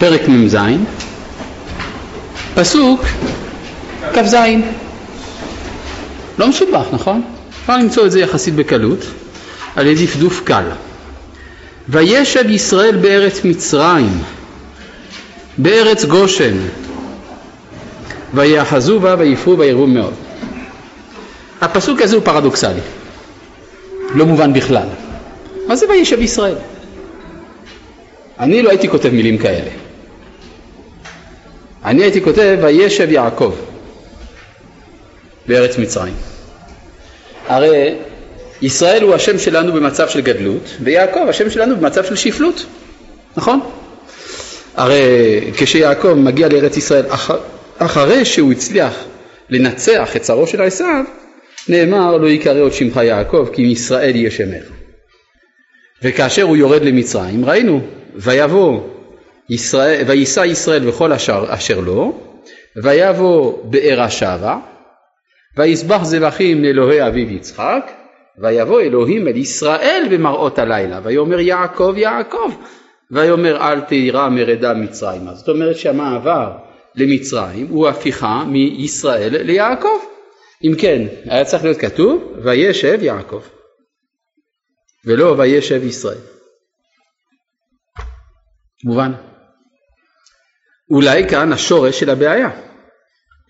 פרק מ"ז, פסוק כ"ז. לא מסובך, נכון? אפשר למצוא את זה יחסית בקלות על ידי דפדוף קל. וישב ישראל בארץ מצרים, בארץ גושן, ויאחזו בה ויפרו וירבו מאוד. הפסוק הזה הוא פרדוקסלי, לא מובן בכלל. מה זה וישב ישראל? אני לא הייתי כותב מילים כאלה. אני הייתי כותב וישב יעקב בארץ מצרים. הרי ישראל הוא השם שלנו במצב של גדלות ויעקב השם שלנו במצב של שפלות, נכון? הרי כשיעקב מגיע לארץ ישראל אח... אחרי שהוא הצליח לנצח את שרו של עשיו נאמר לא יקרא עוד שמך יעקב כי מישראל יהיה שמך וכאשר הוא יורד למצרים ראינו ויבוא ויישא ישראל וכל אשר, אשר לו, ויבוא באר השבה, ויזבח זבחים לאלוהי אביו יצחק, ויבוא אלוהים אל ישראל במראות הלילה, ויאמר יעקב יעקב, ויאמר אל תירא מרדה מצרימה. זאת אומרת שהמעבר למצרים הוא הפיכה מישראל ליעקב. אם כן, היה צריך להיות כתוב וישב יעקב, ולא וישב ישראל. מובן? אולי כאן השורש של הבעיה.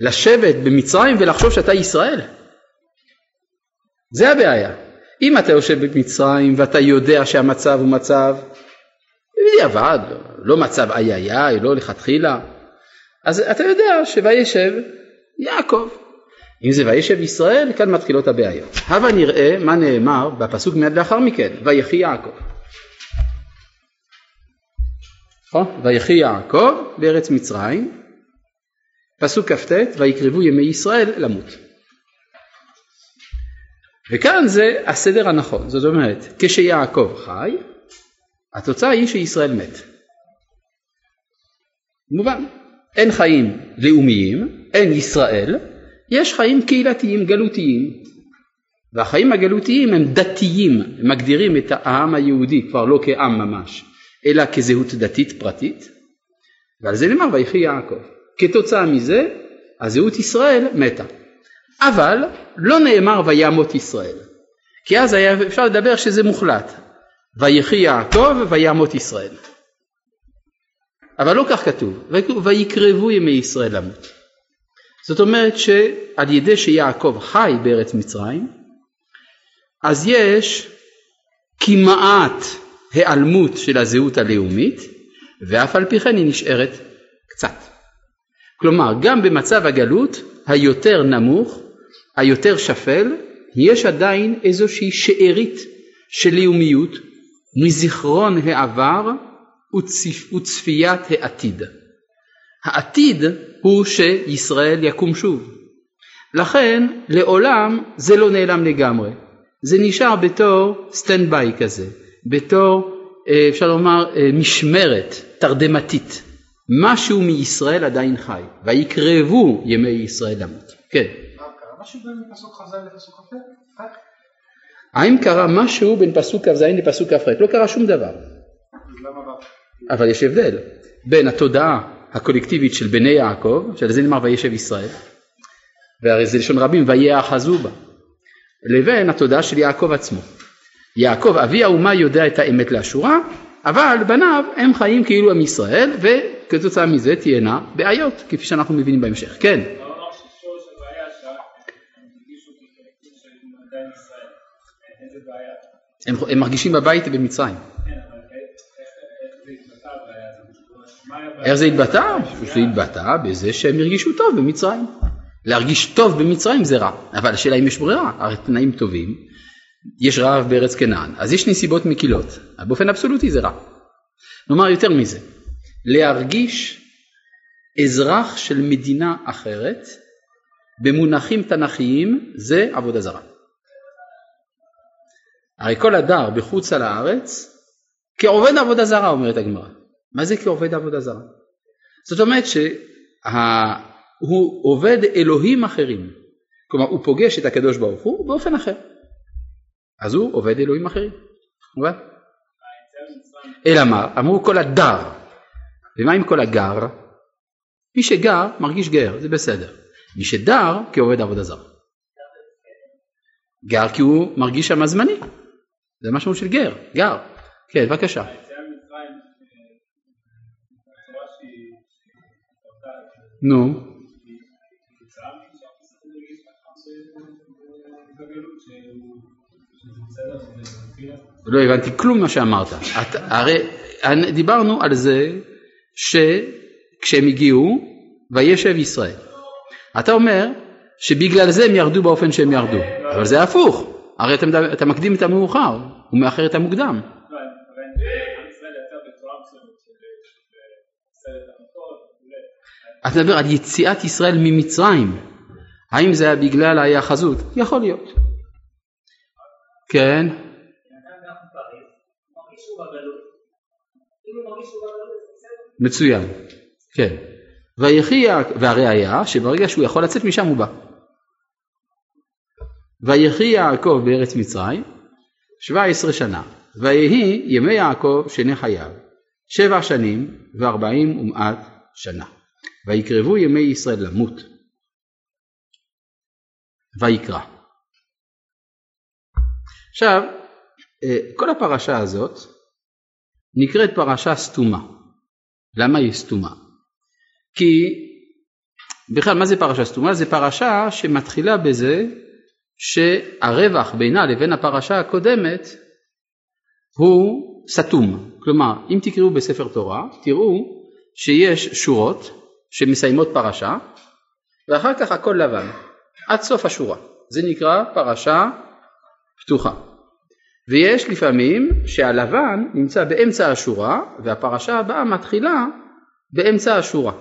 לשבת במצרים ולחשוב שאתה ישראל. זה הבעיה. אם אתה יושב במצרים ואתה יודע שהמצב הוא מצב בדיעבד, לא מצב איי איי איי, לא לכתחילה, אז אתה יודע שוישב יעקב. אם זה וישב ישראל, כאן מתחילות הבעיות. הבה נראה מה נאמר בפסוק מיד לאחר מכן, ויחי יעקב. נכון? ויחי יעקב בארץ מצרים, פסוק כ"ט, ויקרבו ימי ישראל למות. וכאן זה הסדר הנכון, זאת אומרת, כשיעקב חי, התוצאה היא שישראל מת. מובן, אין חיים לאומיים, אין ישראל, יש חיים קהילתיים, גלותיים. והחיים הגלותיים הם דתיים, הם מגדירים את העם היהודי כבר לא כעם ממש, אלא כזהות דתית פרטית, ועל זה נאמר ויחי יעקב. כתוצאה מזה הזהות ישראל מתה. אבל לא נאמר וימות ישראל, כי אז היה אפשר לדבר שזה מוחלט. ויחי יעקב וימות ישראל. אבל לא כך כתוב, ויקרבו ימי ישראל למות. זאת אומרת שעל ידי שיעקב חי בארץ מצרים, אז יש כמעט היעלמות של הזהות הלאומית ואף על פי כן היא נשארת קצת. כלומר גם במצב הגלות היותר נמוך, היותר שפל, יש עדיין איזושהי שארית של לאומיות מזיכרון העבר וצפ... וצפיית העתיד. העתיד הוא שישראל יקום שוב. לכן לעולם זה לא נעלם לגמרי, זה נשאר בתור stand by כזה, בתור אה, אפשר לומר אה, משמרת תרדמתית. משהו מישראל עדיין חי, ויקרבו ימי ישראל למות. כן. משהו בין פסוק כ"ז לפסוק כ"ח? האם קרה משהו בין פסוק כ"ז לפסוק כ"ח? לא קרה שום דבר. אבל יש הבדל בין התודעה הקולקטיבית של בני יעקב, שעל זה נאמר וישב ישראל, והרי זה לשון רבים ויאחזו בה, לבין התודעה של יעקב עצמו. יעקב אבי האומה יודע את האמת לאשורה, אבל בניו הם חיים כאילו עם ישראל, וכתוצאה מזה תהיינה בעיות, כפי שאנחנו מבינים בהמשך. כן. הם, הם מרגישים בבית במצרים. איך זה התבטא? זה התבטא בזה שהם הרגישו טוב במצרים. להרגיש טוב במצרים זה רע, אבל השאלה אם יש ברירה, הרי תנאים טובים, יש רעב בארץ כנען, אז יש נסיבות מקילות, באופן אבסולוטי זה רע. נאמר יותר מזה, להרגיש אזרח של מדינה אחרת במונחים תנכיים זה עבודה זרה. הרי כל הדר בחוץ על הארץ כעובד עבודה זרה אומרת הגמרא. מה זה כעובד עבודה זרה? זאת אומרת שהוא עובד אלוהים אחרים. כלומר הוא פוגש את הקדוש ברוך הוא באופן אחר. אז הוא עובד אלוהים אחרים. מובן? אלא מה? אמרו כל הדר. ומה עם כל הגר? מי שגר מרגיש גר, זה בסדר. מי שדר כעובד עבודה זרה. גר כי הוא מרגיש שם זמני. זה משמעות של גר, גר. כן, בבקשה. נו. לא הבנתי כלום מה שאמרת. את, הרי דיברנו על זה שכשהם הגיעו, וישב ישראל. אתה אומר שבגלל זה הם ירדו באופן שהם ירדו, אבל זה הפוך, הרי אתה, אתה מקדים את המאוחר, הוא מאחר את המוקדם. אתה מדבר על יציאת ישראל ממצרים, האם זה היה בגלל ההיאחזות? יכול להיות. כן. מצוין, כן. ויחי והראיה שברגע שהוא יכול לצאת משם הוא בא. ויחי יעקב בארץ מצרים שבע עשרה שנה ויהי ימי יעקב שני חייו שבע שנים וארבעים ומעט שנה ויקרבו ימי ישראל למות ויקרא. עכשיו אה, כל הפרשה הזאת נקראת פרשה סתומה. למה היא סתומה? כי בכלל מה זה פרשה סתומה? זה פרשה שמתחילה בזה שהרווח בינה לבין הפרשה הקודמת הוא סתום. כלומר, אם תקראו בספר תורה, תראו שיש שורות שמסיימות פרשה, ואחר כך הכל לבן, עד סוף השורה. זה נקרא פרשה פתוחה. ויש לפעמים שהלבן נמצא באמצע השורה, והפרשה הבאה מתחילה באמצע השורה.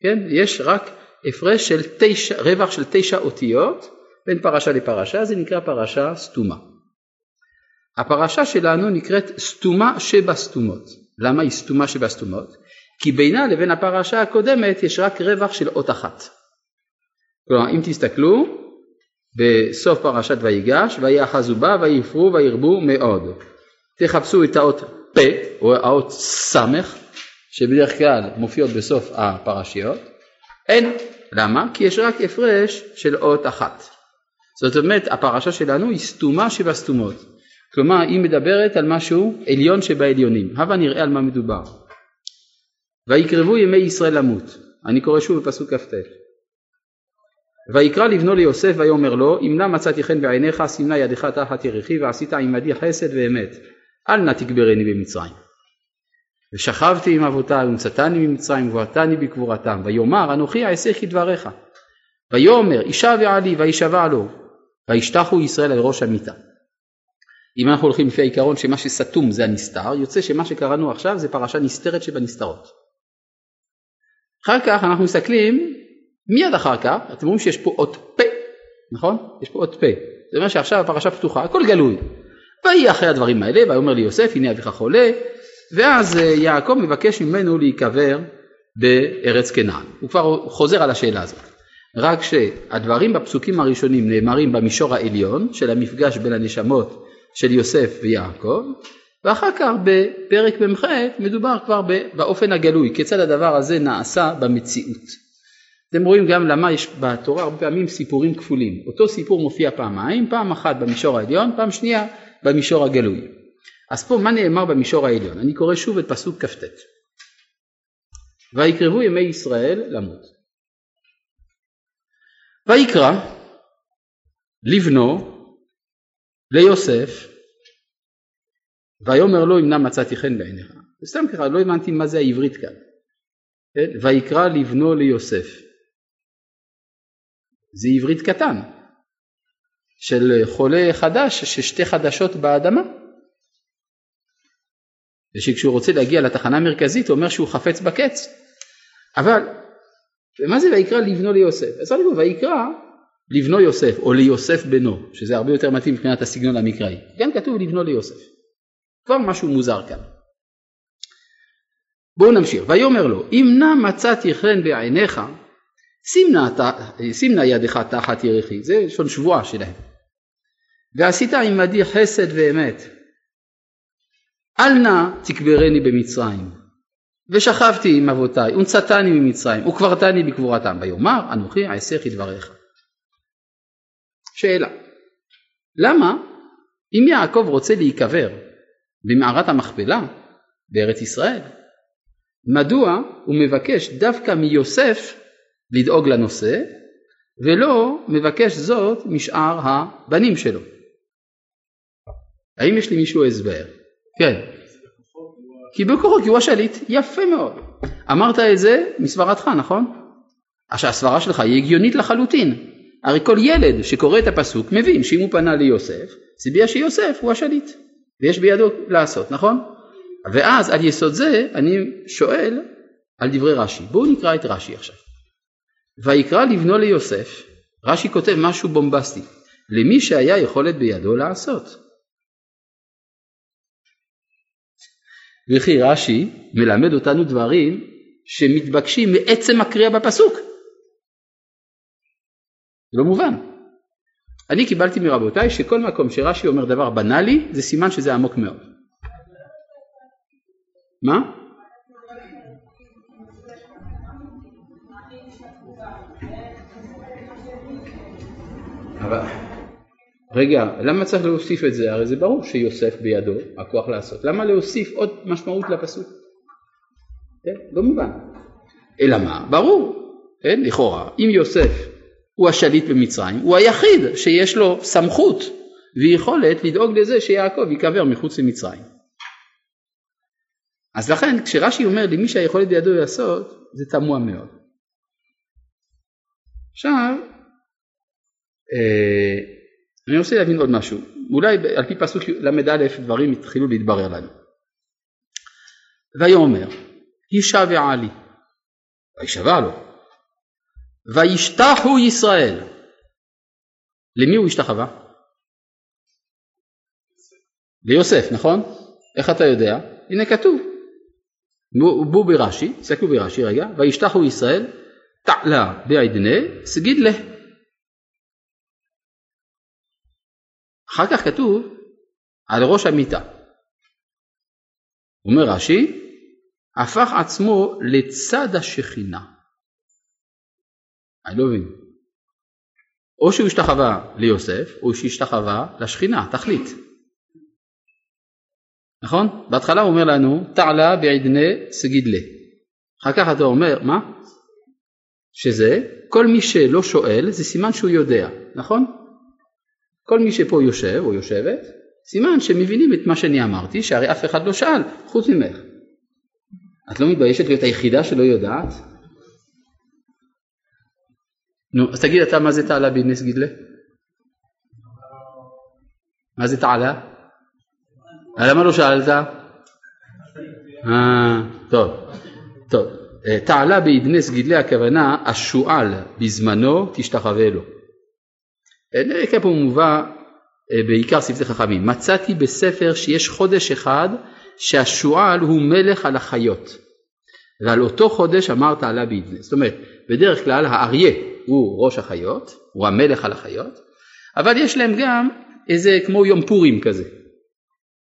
כן? יש רק הפרש של תשע, רווח של תשע אותיות בין פרשה לפרשה, זה נקרא פרשה סתומה. הפרשה שלנו נקראת סתומה שבסתומות. למה היא סתומה שבסתומות? כי בינה לבין הפרשה הקודמת יש רק רווח של אות אחת. כלומר אם תסתכלו בסוף פרשת ויגש ויאחזו בה ויפרו וירבו מאוד. תחפשו את האות פ או האות סמך שבדרך כלל מופיעות בסוף הפרשיות. אין. למה? כי יש רק הפרש של אות אחת. זאת אומרת הפרשה שלנו היא סתומה שבסתומות. כלומר היא מדברת על משהו עליון שבעליונים. הבה נראה על מה מדובר. ויקרבו ימי ישראל למות. אני קורא שוב בפסוק כ"ט. ויקרא לבנו ליוסף ויאמר לו אם נא מצאתי חן בעיניך סימנה ידך תחת ירחי ועשית עמדי חסד ואמת אל נא תגברני במצרים. ושכבתי עם אבותיי ומצאתני ממצרים ובואתני בקבורתם ויאמר אנוכי אעשה כדבריך ויאמר אישה ועלי וישבע לו וישתחו ישראל על ראש המיטה. אם אנחנו הולכים לפי העיקרון שמה שסתום זה הנסתר יוצא שמה שקראנו עכשיו זה פרשה נסתרת שבנסתרות. אחר כך אנחנו מסתכלים מיד אחר כך אתם רואים שיש פה אות פ' נכון? יש פה אות פ' זה אומר שעכשיו הפרשה פתוחה הכל גלוי. ויהי אחרי הדברים האלה ויאמר לי יוסף הנה אביך חולה ואז אה, יעקב מבקש ממנו להיקבר בארץ כנען. הוא כבר חוזר על השאלה הזאת. רק שהדברים בפסוקים הראשונים נאמרים במישור העליון של המפגש בין הנשמות של יוסף ויעקב ואחר כך בפרק מ"ח מדובר כבר באופן הגלוי כיצד הדבר הזה נעשה במציאות אתם רואים גם למה יש בתורה הרבה פעמים סיפורים כפולים. אותו סיפור מופיע פעמיים, פעם אחת במישור העליון, פעם שנייה במישור הגלוי. אז פה מה נאמר במישור העליון? אני קורא שוב את פסוק כ"ט. ויקרבו ימי ישראל למות. ויקרא לבנו ליוסף ויאמר לו אם נא מצאתי חן בעיניך. סתם ככה לא הבנתי מה זה העברית כאן. כן? ויקרא לבנו ליוסף. זה עברית קטן של חולה חדש ששתי חדשות באדמה. ושכשהוא רוצה להגיע לתחנה המרכזית הוא אומר שהוא חפץ בקץ. אבל ומה זה ויקרא לבנו ליוסף? אז אמרנו ויקרא לבנו יוסף או ליוסף בנו שזה הרבה יותר מתאים מבחינת הסגנון המקראי. גם כתוב לבנו ליוסף. כבר משהו מוזר כאן. בואו נמשיך. ויאמר לו אם נא מצאתי חן בעיניך שימנה ידך תחת ירחי, זה לשון שבועה שלהם. ועשית עמדי חסד ואמת. אל נא תקברני במצרים, ושכבתי עם אבותיי, ונצתני ממצרים, וקברתני בקבורתם, ויאמר אנוכי אעשה כדבריך. שאלה, למה אם יעקב רוצה להיקבר במערת המכפלה בארץ ישראל, מדוע הוא מבקש דווקא מיוסף לדאוג לנושא, ולא מבקש זאת משאר הבנים שלו? האם יש למישהו הסבר? כן. כי בכוחו, כי הוא השליט, יפה מאוד. אמרת את זה מסברתך, נכון? עכשיו הסברה שלך היא הגיונית לחלוטין. הרי כל ילד שקורא את הפסוק מבין שאם הוא פנה ליוסף, זה בגלל שיוסף הוא השליט, ויש בידו לעשות, נכון? ואז על יסוד זה אני שואל על דברי רש"י. בואו נקרא את רש"י עכשיו. ויקרא לבנו ליוסף, רש"י כותב משהו בומבסטי, למי שהיה יכולת בידו לעשות. וכי רש"י מלמד אותנו דברים שמתבקשים מעצם הקריאה בפסוק. לא מובן. אני קיבלתי מרבותיי שכל מקום שרש"י אומר דבר בנאלי זה סימן שזה עמוק מאוד. מה? אבל רגע, למה צריך להוסיף את זה? הרי זה ברור שיוסף בידו הכוח לעשות. למה להוסיף עוד משמעות לפסוק? כן? לא מובן. אלא מה? ברור, כן? לכאורה, אם יוסף הוא השליט במצרים, הוא היחיד שיש לו סמכות ויכולת לדאוג לזה שיעקב ייקבר מחוץ למצרים. אז לכן כשרש"י אומר למי שהיכולת בידו לעשות, זה תמוה מאוד. עכשיו, אני רוצה להבין עוד משהו, אולי על פי פסוק ל"א דברים התחילו להתברר לנו. ויאמר, הישבעה לי, וישבע לו, וישתחו ישראל. למי הוא השתחווה? ליוסף, נכון? איך אתה יודע? הנה כתוב. בואו ברש"י, תסתכלו ברש"י רגע, וישתחו ישראל, תעלה בעדני, סגיד לה. אחר כך כתוב על ראש המיטה. אומר רש"י, הפך עצמו לצד השכינה. אני לא מבין. או שהוא השתחווה ליוסף, או שהשתחווה לשכינה, תחליט. נכון? בהתחלה הוא אומר לנו, תעלה בעדני סגידלה. אחר כך אתה אומר, מה? שזה, כל מי שלא שואל זה סימן שהוא יודע, נכון? כל מי שפה יושב או יושבת, סימן שמבינים את מה שאני אמרתי, שהרי אף אחד לא שאל, חוץ ממך. את לא מתביישת להיות היחידה שלא יודעת? נו, אז תגיד אתה מה זה תעלה בנס גידלה? מה זה תעלה? למה לא שאלת? אה, טוב, טוב. אה, תעלה באדנס גידלי הכוונה השועל בזמנו תשתחווה לו. כאן פה מובא אה, בעיקר שפתי חכמים. מצאתי בספר שיש חודש אחד שהשועל הוא מלך על החיות. ועל אותו חודש אמרת עלה בידנה. זאת אומרת, בדרך כלל האריה הוא ראש החיות, הוא המלך על החיות, אבל יש להם גם איזה כמו יום פורים כזה.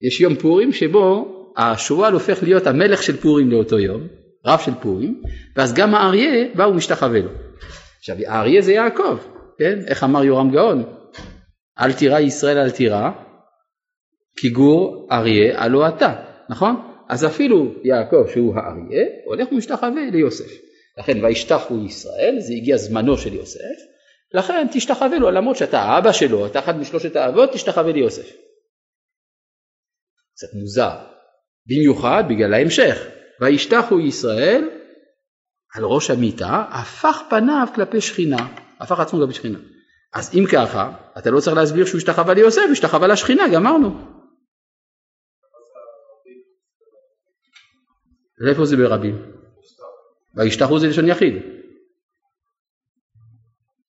יש יום פורים שבו השועל הופך להיות המלך של פורים לאותו יום, רב של פורים, ואז גם האריה בא ומשתחווה לו. עכשיו האריה זה יעקב, כן? איך אמר יורם גאון? אל תירא ישראל אל תירא, כי גור אריה הלא אתה, נכון? אז אפילו יעקב שהוא האריה, הולך ומשתחווה ליוסף. לכן וישתחו ישראל, זה הגיע זמנו של יוסף, לכן תשתחווה לו למרות שאתה האבא שלו, אתה אחד משלושת האבות, תשתחווה ליוסף. קצת מוזר, במיוחד בגלל ההמשך. וישתחו ישראל על ראש המיטה, הפך פניו כלפי שכינה. הפך עצמו גם בשכינה. אז אם ככה, אתה לא צריך להסביר שהוא השתחווה ליוסף, הוא השתחווה לשכינה, גמרנו. ואיפה זה ברבים? וישתחו זה לשון יחיד.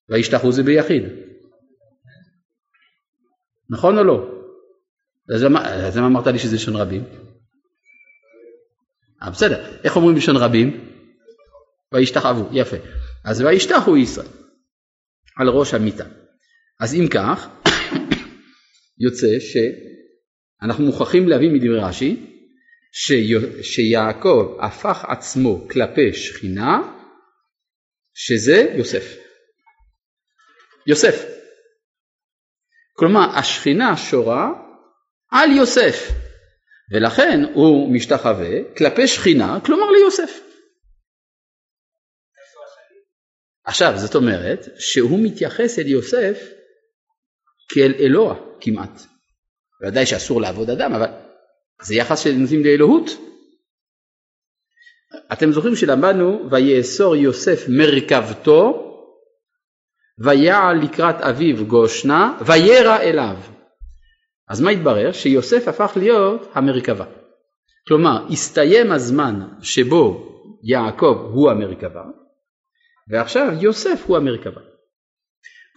וישתחו זה ביחיד. נכון או לא? אז למה אמרת לי שזה לשון רבים? אה, בסדר, איך אומרים לשון רבים? וישתחוו, יפה. אז וישתחו ישראל. על ראש המיטה. אז אם כך, יוצא שאנחנו מוכרחים להבין מדברי רש"י שי- שיעקב הפך עצמו כלפי שכינה, שזה יוסף. יוסף. כלומר, השכינה שורה על יוסף, ולכן הוא משתחווה כלפי שכינה, כלומר ליוסף. עכשיו, זאת אומרת שהוא מתייחס אל יוסף כאל אלוה כמעט. ודאי שאסור לעבוד אדם, אבל זה יחס שנותנים לאלוהות. אתם זוכרים שלמדנו ויאסור יוסף מרכבתו ויעל לקראת אביו גושנה וירא אליו. אז מה התברר? שיוסף הפך להיות המרכבה. כלומר, הסתיים הזמן שבו יעקב הוא המרכבה, ועכשיו יוסף הוא המרכבה.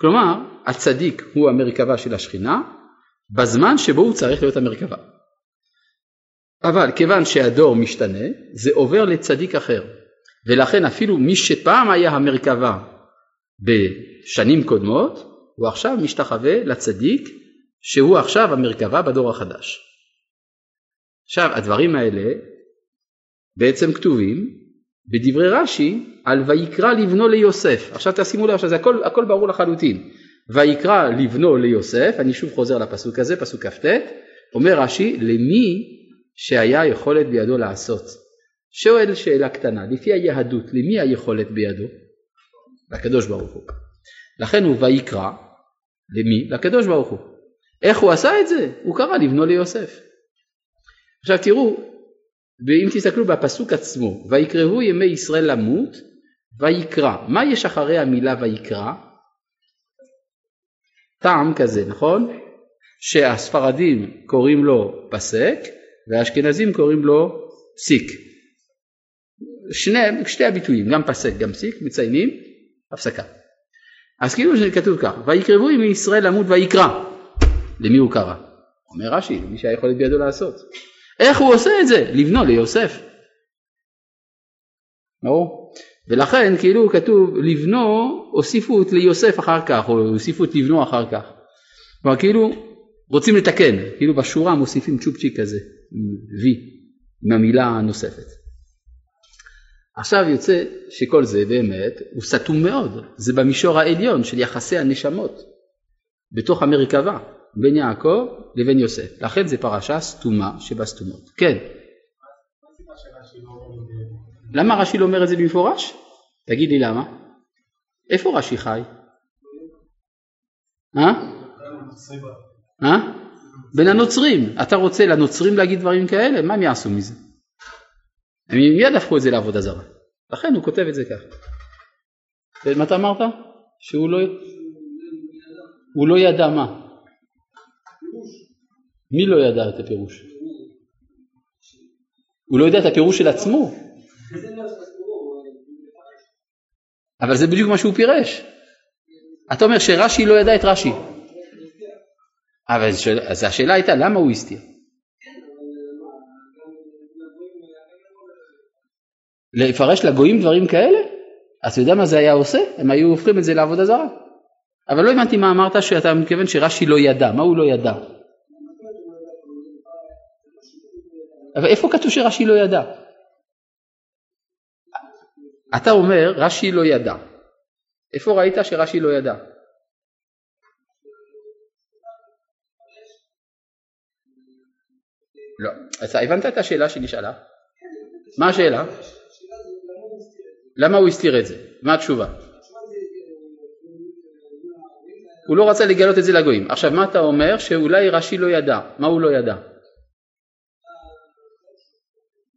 כלומר, הצדיק הוא המרכבה של השכינה, בזמן שבו הוא צריך להיות המרכבה. אבל כיוון שהדור משתנה, זה עובר לצדיק אחר, ולכן אפילו מי שפעם היה המרכבה בשנים קודמות, הוא עכשיו משתחווה לצדיק שהוא עכשיו המרכבה בדור החדש. עכשיו הדברים האלה בעצם כתובים בדברי רש"י על ויקרא לבנו ליוסף. עכשיו תשימו לב, עכשיו הכל, הכל ברור לחלוטין. ויקרא לבנו ליוסף, אני שוב חוזר לפסוק הזה, פסוק כ"ט, אומר רש"י, למי שהיה יכולת בידו לעשות. שואל שאלה קטנה, לפי היהדות, למי היכולת בידו? לקדוש ברוך הוא. לכן הוא ויקרא, למי? לקדוש ברוך הוא. איך הוא עשה את זה? הוא קרא לבנו ליוסף. עכשיו תראו, ואם תסתכלו בפסוק עצמו, ויקראו ימי ישראל למות, ויקרא. מה יש אחרי המילה ויקרא? טעם כזה, נכון? שהספרדים קוראים לו פסק, והאשכנזים קוראים לו פסיק. שני, שתי הביטויים, גם פסק, גם פסיק, מציינים הפסקה. אז כאילו שכתוב כך, ויקרבו ימי ישראל למות ויקרא. למי הוא קרא? אומר רש"י, למי שהיה יכול בידו לעשות. איך הוא עושה את זה? לבנו ליוסף. ברור? ולכן כאילו כתוב לבנו הוסיפו את ליוסף אחר כך, או הוסיפו את לבנו אחר כך. כלומר כאילו רוצים לתקן, כאילו בשורה מוסיפים צ'ופצ'יק כזה, וי, עם המילה הנוספת. עכשיו יוצא שכל זה באמת הוא סתום מאוד, זה במישור העליון של יחסי הנשמות בתוך המרכבה בין יעקב לבין יוסף, לכן זה פרשה סתומה שבסתומות. כן. למה רש"י לא אומר את זה במפורש? תגיד לי למה. איפה רש"י חי? אה? אה? בין הנוצרים. אתה רוצה לנוצרים להגיד דברים כאלה? מה הם יעשו מזה? הם מיד הפכו את זה לעבודה זרה. לכן הוא כותב את זה כך. מה אתה אמרת? שהוא לא... הוא לא ידע מה? מי לא ידע את הפירוש? הוא לא יודע את הפירוש של עצמו. אבל זה בדיוק מה שהוא פירש. אתה אומר שרש"י לא ידע את רש"י. אבל אז השאלה הייתה למה הוא הסתיר? לפרש לגויים דברים כאלה? אתה יודע מה זה היה עושה? הם היו הופכים את זה לעבודה זרה. אבל לא הבנתי מה אמרת שאתה מתכוון שרש"י לא ידע, מה הוא לא ידע? אבל איפה כתוב שרש"י לא ידע? אתה אומר רש"י לא ידע. איפה ראית שרש"י לא ידע? לא. אז הבנת את השאלה שנשאלה? מה השאלה? למה הוא הסתיר את זה? מה התשובה? הוא לא רצה לגלות את זה לגויים. עכשיו מה אתה אומר? שאולי רש"י לא ידע. מה הוא לא ידע?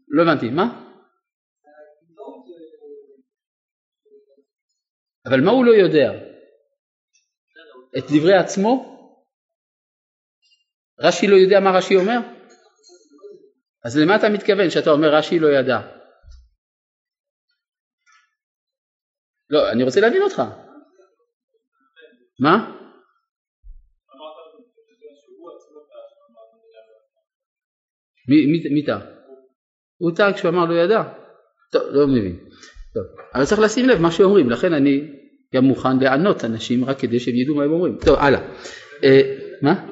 לא הבנתי, מה? אבל מה הוא לא יודע? את דברי עצמו? רש"י לא יודע מה רש"י אומר? אז למה אתה מתכוון שאתה אומר רש"י לא ידע? לא, אני רוצה להבין אותך. מה? מי טעה? הוא טעה כשהוא אמר לא ידע. טוב, לא מבין. טוב, אבל צריך לשים לב מה שאומרים, לכן אני גם מוכן לענות אנשים רק כדי שהם ידעו מה הם אומרים. טוב, הלאה. מה?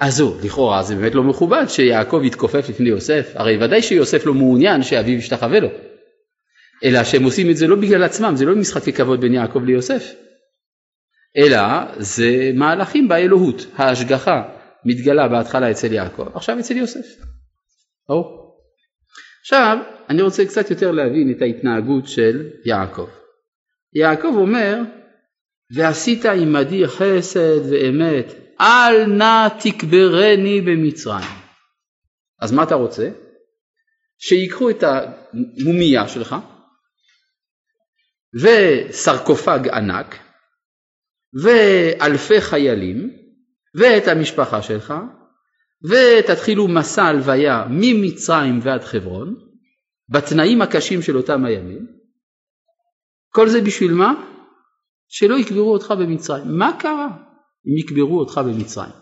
אז זהו, לכאורה זה באמת לא מכובד שיעקב יתכופף לפני יוסף, הרי ודאי שיוסף לא מעוניין שאביו ישתחווה לו, אלא שהם עושים את זה לא בגלל עצמם, זה לא משחקי כבוד בין יעקב ליוסף, אלא זה מהלכים באלוהות, ההשגחה מתגלה בהתחלה אצל יעקב, עכשיו אצל יוסף. ברור? עכשיו אני רוצה קצת יותר להבין את ההתנהגות של יעקב. יעקב אומר ועשית עמדי חסד ואמת אל נא תקברני במצרים. אז מה אתה רוצה? שיקחו את המומיה שלך וסרקופג ענק ואלפי חיילים ואת המשפחה שלך ותתחילו מסע הלוויה ממצרים ועד חברון בתנאים הקשים של אותם הימים. כל זה בשביל מה? שלא יקברו אותך במצרים. מה קרה אם יקברו אותך במצרים?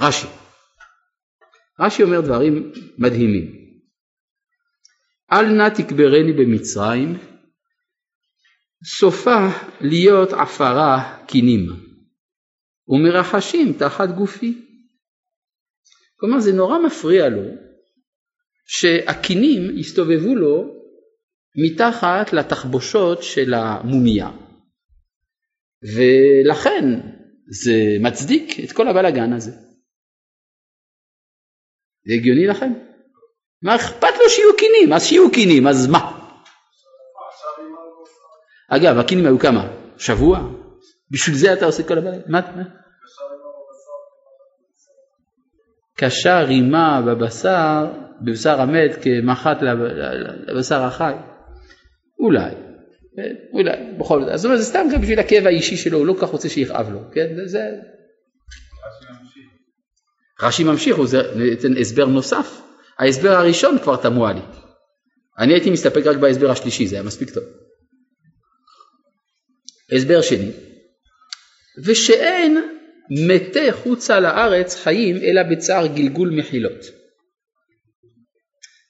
רש"י. רש"י אומר דברים מדהימים. אל נא תקברני במצרים, סופה להיות עפרה קינים. ומרחשים תחת גופי. כלומר זה נורא מפריע לו שהקינים הסתובבו לו מתחת לתחבושות של המומיה ולכן זה מצדיק את כל הבלגן הזה. זה הגיוני לכם? מה אכפת לו שיהיו קינים? אז שיהיו קינים, אז מה? אגב, הקינים היו כמה? שבוע? בשביל זה אתה עושה כל הבעיה? מה? קשה רימה בבשר, בבשר המת כמחט לבשר החי. אולי? אולי, בכל זאת. זאת אומרת, זה סתם גם בשביל הכאב האישי שלו, הוא לא כל כך רוצה שיכאב לו, כן? זה... רש"י ממשיך, הוא נותן הסבר נוסף. ההסבר הראשון כבר תמוה לי. אני הייתי מסתפק רק בהסבר השלישי, זה היה מספיק טוב. הסבר שני, ושאין מתי חוצה לארץ חיים אלא בצער גלגול מחילות.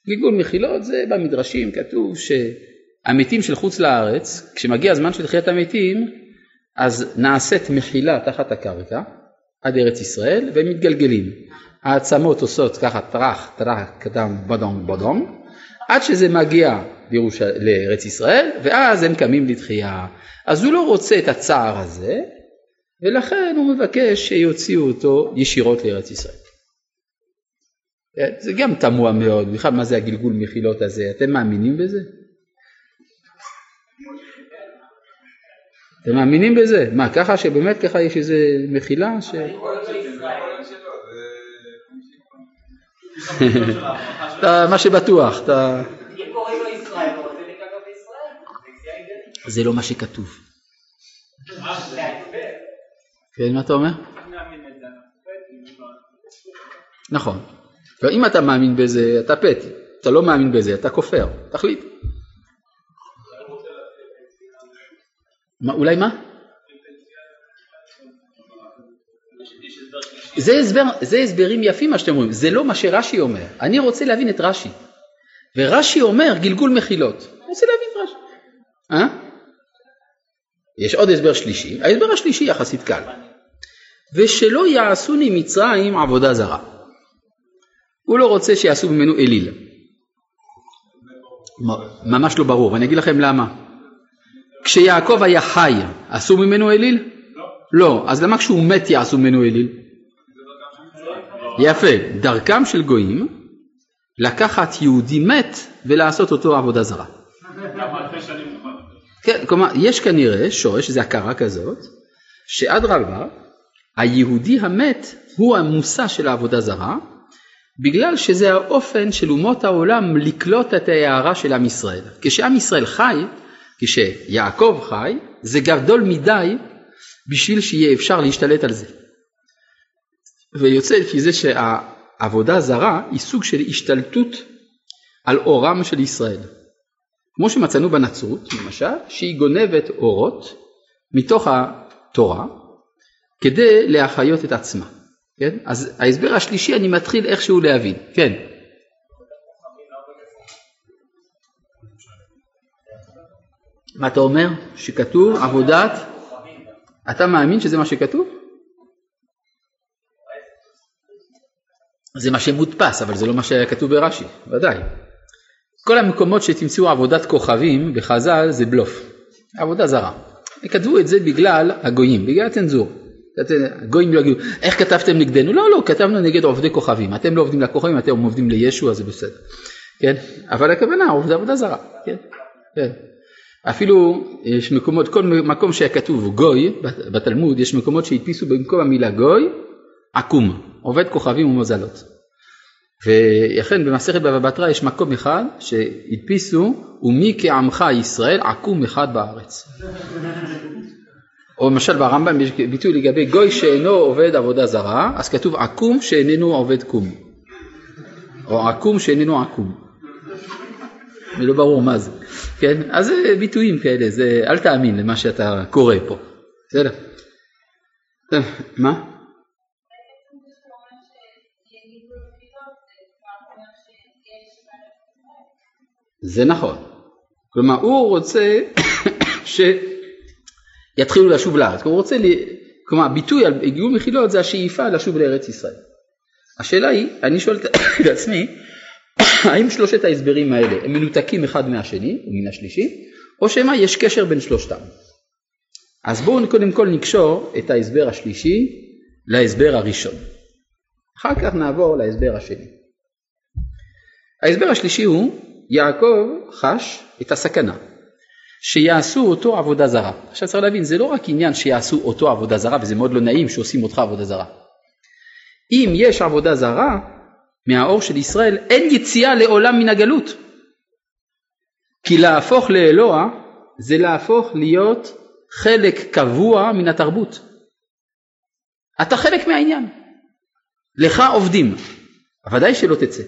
גלגול מחילות זה במדרשים כתוב שהמתים של חוץ לארץ, כשמגיע הזמן של תחיית המתים, אז נעשית מחילה תחת הקרקע עד ארץ ישראל והם מתגלגלים. העצמות עושות ככה טראח טראח קדם בדום בדום עד שזה מגיע בירוש... לארץ ישראל ואז הם קמים לתחייה. אז הוא לא רוצה את הצער הזה ולכן הוא מבקש שיוציאו אותו ישירות לארץ ישראל. זה גם תמוה מאוד, בכלל מה זה הגלגול מחילות הזה, אתם מאמינים בזה? אתם מאמינים בזה? מה ככה שבאמת ככה יש איזה מחילה? ש... מה שבטוח, אתה... זה לא מה שכתוב. כן, מה אתה אומר? נכון. אם אתה מאמין בזה, אתה פט. אתה לא מאמין בזה, אתה כופר. תחליט. אולי מה? זה, הסבר, זה הסברים יפים מה שאתם אומרים, זה לא מה שרש"י אומר. אני רוצה להבין את רש"י. ורש"י אומר גלגול מחילות. אני רוצה להבין את רש"י. אה? יש עוד הסבר שלישי, ההסבר השלישי יחסית קל. ושלא יעשוני מצרים עבודה זרה. הוא לא רוצה שיעשו ממנו אליל. ממש לא ברור, ואני אגיד לכם למה. כשיעקב היה חי, עשו ממנו אליל? לא. אז למה כשהוא מת יעשו ממנו אליל? יפה. דרכם של גויים לקחת יהודי מת ולעשות אותו עבודה זרה. כן, כלומר, יש כנראה שורש, זה הכרה כזאת, שאדרבה, היהודי המת הוא המושא של העבודה זרה, בגלל שזה האופן של אומות העולם לקלוט את ההערה של עם ישראל. כשעם ישראל חי, כשיעקב חי, זה גדול מדי בשביל שיהיה אפשר להשתלט על זה. ויוצא לפי זה שהעבודה זרה היא סוג של השתלטות על אורם של ישראל. כמו שמצאנו בנצרות למשל, שהיא גונבת אורות מתוך התורה כדי להחיות את עצמה. כן? אז ההסבר השלישי אני מתחיל איכשהו להבין. כן. מה אתה אומר? שכתוב עבודת... אתה מאמין שזה מה שכתוב? זה מה שמודפס, אבל זה לא מה שהיה כתוב ברש"י, ודאי. כל המקומות שתמצאו עבודת כוכבים בחז"ל זה בלוף, עבודה זרה. כתבו את זה בגלל הגויים, בגלל הצנזור. הגויים לא יגידו, איך כתבתם נגדנו? לא, לא, כתבנו נגד עובדי כוכבים. אתם לא עובדים לכוכבים, אתם עובדים לישו, אז זה בסדר. כן? אבל הכוונה, עובדה עבודה זרה. כן? כן. אפילו יש מקומות, כל מקום שהיה כתוב גוי בתלמוד, יש מקומות שהדפיסו במקום המילה גוי, עקום, עובד כוכבים ומזלות. ולכן במסכת בבא בתרא יש מקום אחד שהדפיסו ומי כעמך ישראל עקום אחד בארץ. או למשל ברמב"ם יש ביטוי לגבי גוי שאינו עובד עבודה זרה, אז כתוב עקום שאיננו עובד קום. או עקום שאיננו עקום. ולא ברור מה זה. כן? אז זה ביטויים כאלה, זה, אל תאמין למה שאתה קורא פה. בסדר? מה? זה נכון. כלומר, הוא רוצה שיתחילו לשוב לארץ. כלומר, רוצה, כלומר, הביטוי על גיור מחילות זה השאיפה לשוב לארץ ישראל. השאלה היא, אני שואל את עצמי, האם שלושת ההסברים האלה הם מנותקים אחד מהשני ומן השלישי, או שמא יש קשר בין שלושתם. אז בואו קודם כל נקשור את ההסבר השלישי להסבר הראשון. אחר כך נעבור להסבר השני. ההסבר השלישי הוא יעקב חש את הסכנה שיעשו אותו עבודה זרה. עכשיו צריך להבין זה לא רק עניין שיעשו אותו עבודה זרה וזה מאוד לא נעים שעושים אותך עבודה זרה. אם יש עבודה זרה מהאור של ישראל אין יציאה לעולם מן הגלות. כי להפוך לאלוה זה להפוך להיות חלק קבוע מן התרבות. אתה חלק מהעניין. לך עובדים, ודאי שלא תצא.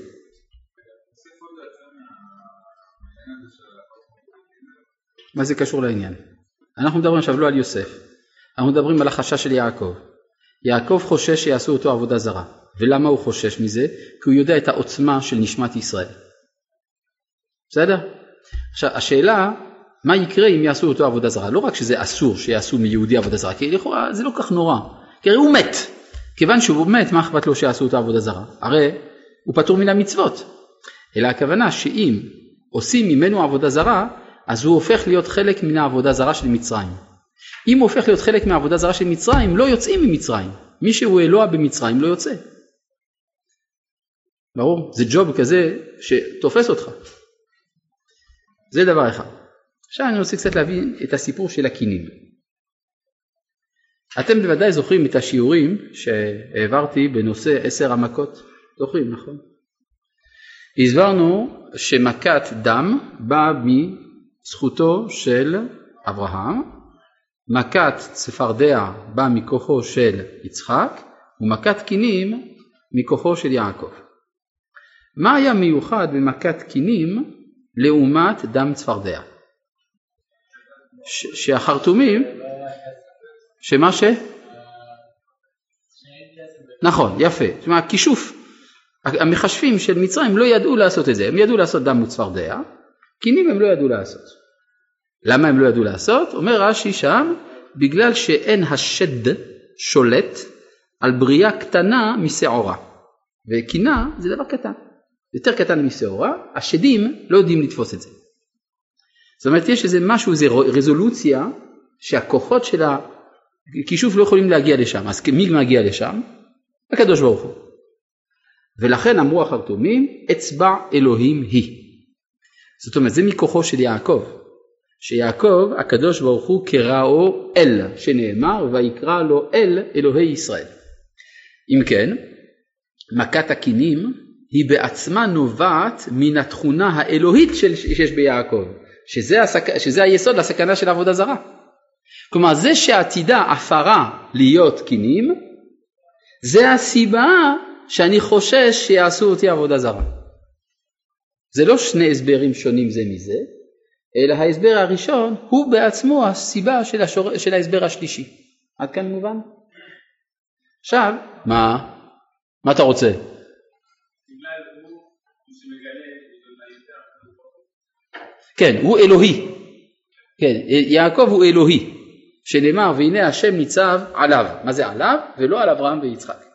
מה זה קשור לעניין? אנחנו מדברים עכשיו לא על יוסף, אנחנו מדברים על החשש של יעקב. יעקב חושש שיעשו אותו עבודה זרה. ולמה הוא חושש מזה? כי הוא יודע את העוצמה של נשמת ישראל. בסדר? עכשיו השאלה מה יקרה אם יעשו אותו עבודה זרה? לא רק שזה אסור שיעשו מיהודי עבודה זרה, כי לכאורה זה לא כך נורא, כי הרי הוא מת. כיוון שהוא מת, מה אכפת לו שיעשו אותו עבודה זרה? הרי הוא פטור מן המצוות. אלא הכוונה שאם עושים ממנו עבודה זרה, אז הוא הופך להיות חלק מן העבודה זרה של מצרים. אם הוא הופך להיות חלק מהעבודה זרה של מצרים, לא יוצאים ממצרים. מי שהוא אלוה במצרים לא יוצא. ברור? זה ג'וב כזה שתופס אותך. זה דבר אחד. עכשיו אני רוצה קצת להבין את הסיפור של הקינים. אתם בוודאי זוכרים את השיעורים שהעברתי בנושא עשר המכות, זוכרים נכון? הסברנו שמכת דם באה מזכותו של אברהם, מכת צפרדע באה מכוחו של יצחק ומכת קינים מכוחו של יעקב. מה היה מיוחד במכת קינים לעומת דם צפרדע? שהחרטומים, שמה ש? נכון, יפה. אומרת, הכישוף, המכשפים של מצרים לא ידעו לעשות את זה, הם ידעו לעשות דם וצפרדע, קינים הם לא ידעו לעשות. למה הם לא ידעו לעשות? אומר רש"י שם, בגלל שאין השד שולט על בריאה קטנה משעורה, וקינה זה דבר קטן. יותר קטן משעורה, השדים לא יודעים לתפוס את זה. זאת אומרת יש איזה משהו, איזה רזולוציה שהכוחות של הכישוף לא יכולים להגיע לשם, אז מי מגיע לשם? הקדוש ברוך הוא. ולכן אמרו החרטומים, אצבע אלוהים היא. זאת אומרת זה מכוחו של יעקב, שיעקב הקדוש ברוך הוא קראו אל, שנאמר ויקרא לו אל אלוהי ישראל. אם כן, מכת הקינים היא בעצמה נובעת מן התכונה האלוהית שיש ביעקב, שזה, הסק... שזה היסוד לסכנה של עבודה זרה. כלומר זה שעתידה עפרה להיות קינים, זה הסיבה שאני חושש שיעשו אותי עבודה זרה. זה לא שני הסברים שונים זה מזה, אלא ההסבר הראשון הוא בעצמו הסיבה של, השור... של ההסבר השלישי. עד כאן מובן? עכשיו, מה? מה אתה רוצה? כן, הוא אלוהי. כן, יעקב הוא אלוהי, שנאמר והנה השם ניצב עליו. מה זה עליו? ולא על אברהם ויצחק.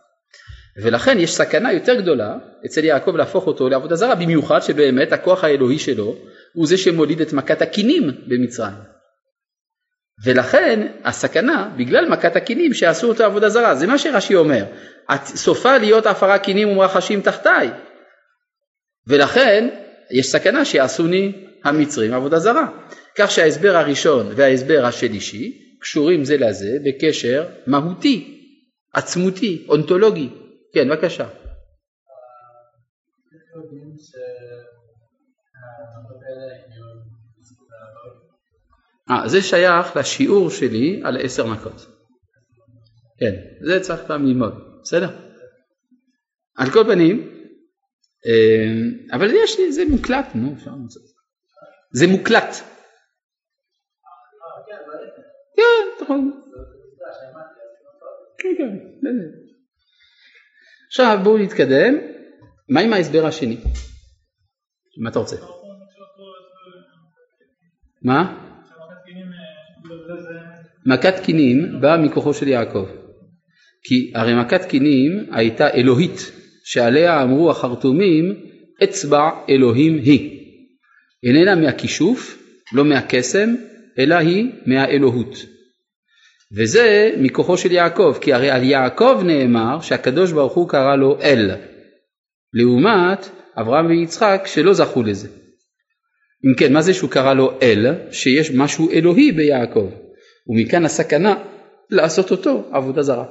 ולכן יש סכנה יותר גדולה אצל יעקב להפוך אותו לעבודה זרה, במיוחד שבאמת הכוח האלוהי שלו הוא זה שמוליד את מכת הקינים במצרים. ולכן הסכנה בגלל מכת הקינים שעשו אותו עבודה זרה, זה מה שרש"י אומר, סופה להיות עפרה קינים ומרחשים תחתיי, ולכן יש סכנה שיעשוני המצרים עבודה זרה. כך שההסבר הראשון וההסבר השלישי קשורים זה לזה בקשר מהותי, עצמותי, אונתולוגי. כן, בבקשה. אה, זה שייך לשיעור שלי על עשר מכות. כן, זה צריך פעם ללמוד, בסדר? על כל פנים, אה, אבל יש לי, זה מוקלט, נו, אפשר למצוא. זה מוקלט. כן, נכון. כן, כן, עכשיו בואו נתקדם, מה עם ההסבר השני? מה אתה רוצה? מה? מכת קינים באה מכוחו של יעקב. כי הרי מכת קינים הייתה אלוהית, שעליה אמרו החרטומים אצבע אלוהים היא. איננה מהכישוף, לא מהקסם, אלא היא מהאלוהות. וזה מכוחו של יעקב, כי הרי על יעקב נאמר שהקדוש ברוך הוא קרא לו אל, לעומת אברהם ויצחק שלא זכו לזה. אם כן, מה זה שהוא קרא לו אל? שיש משהו אלוהי ביעקב, ומכאן הסכנה לעשות אותו עבודה זרה.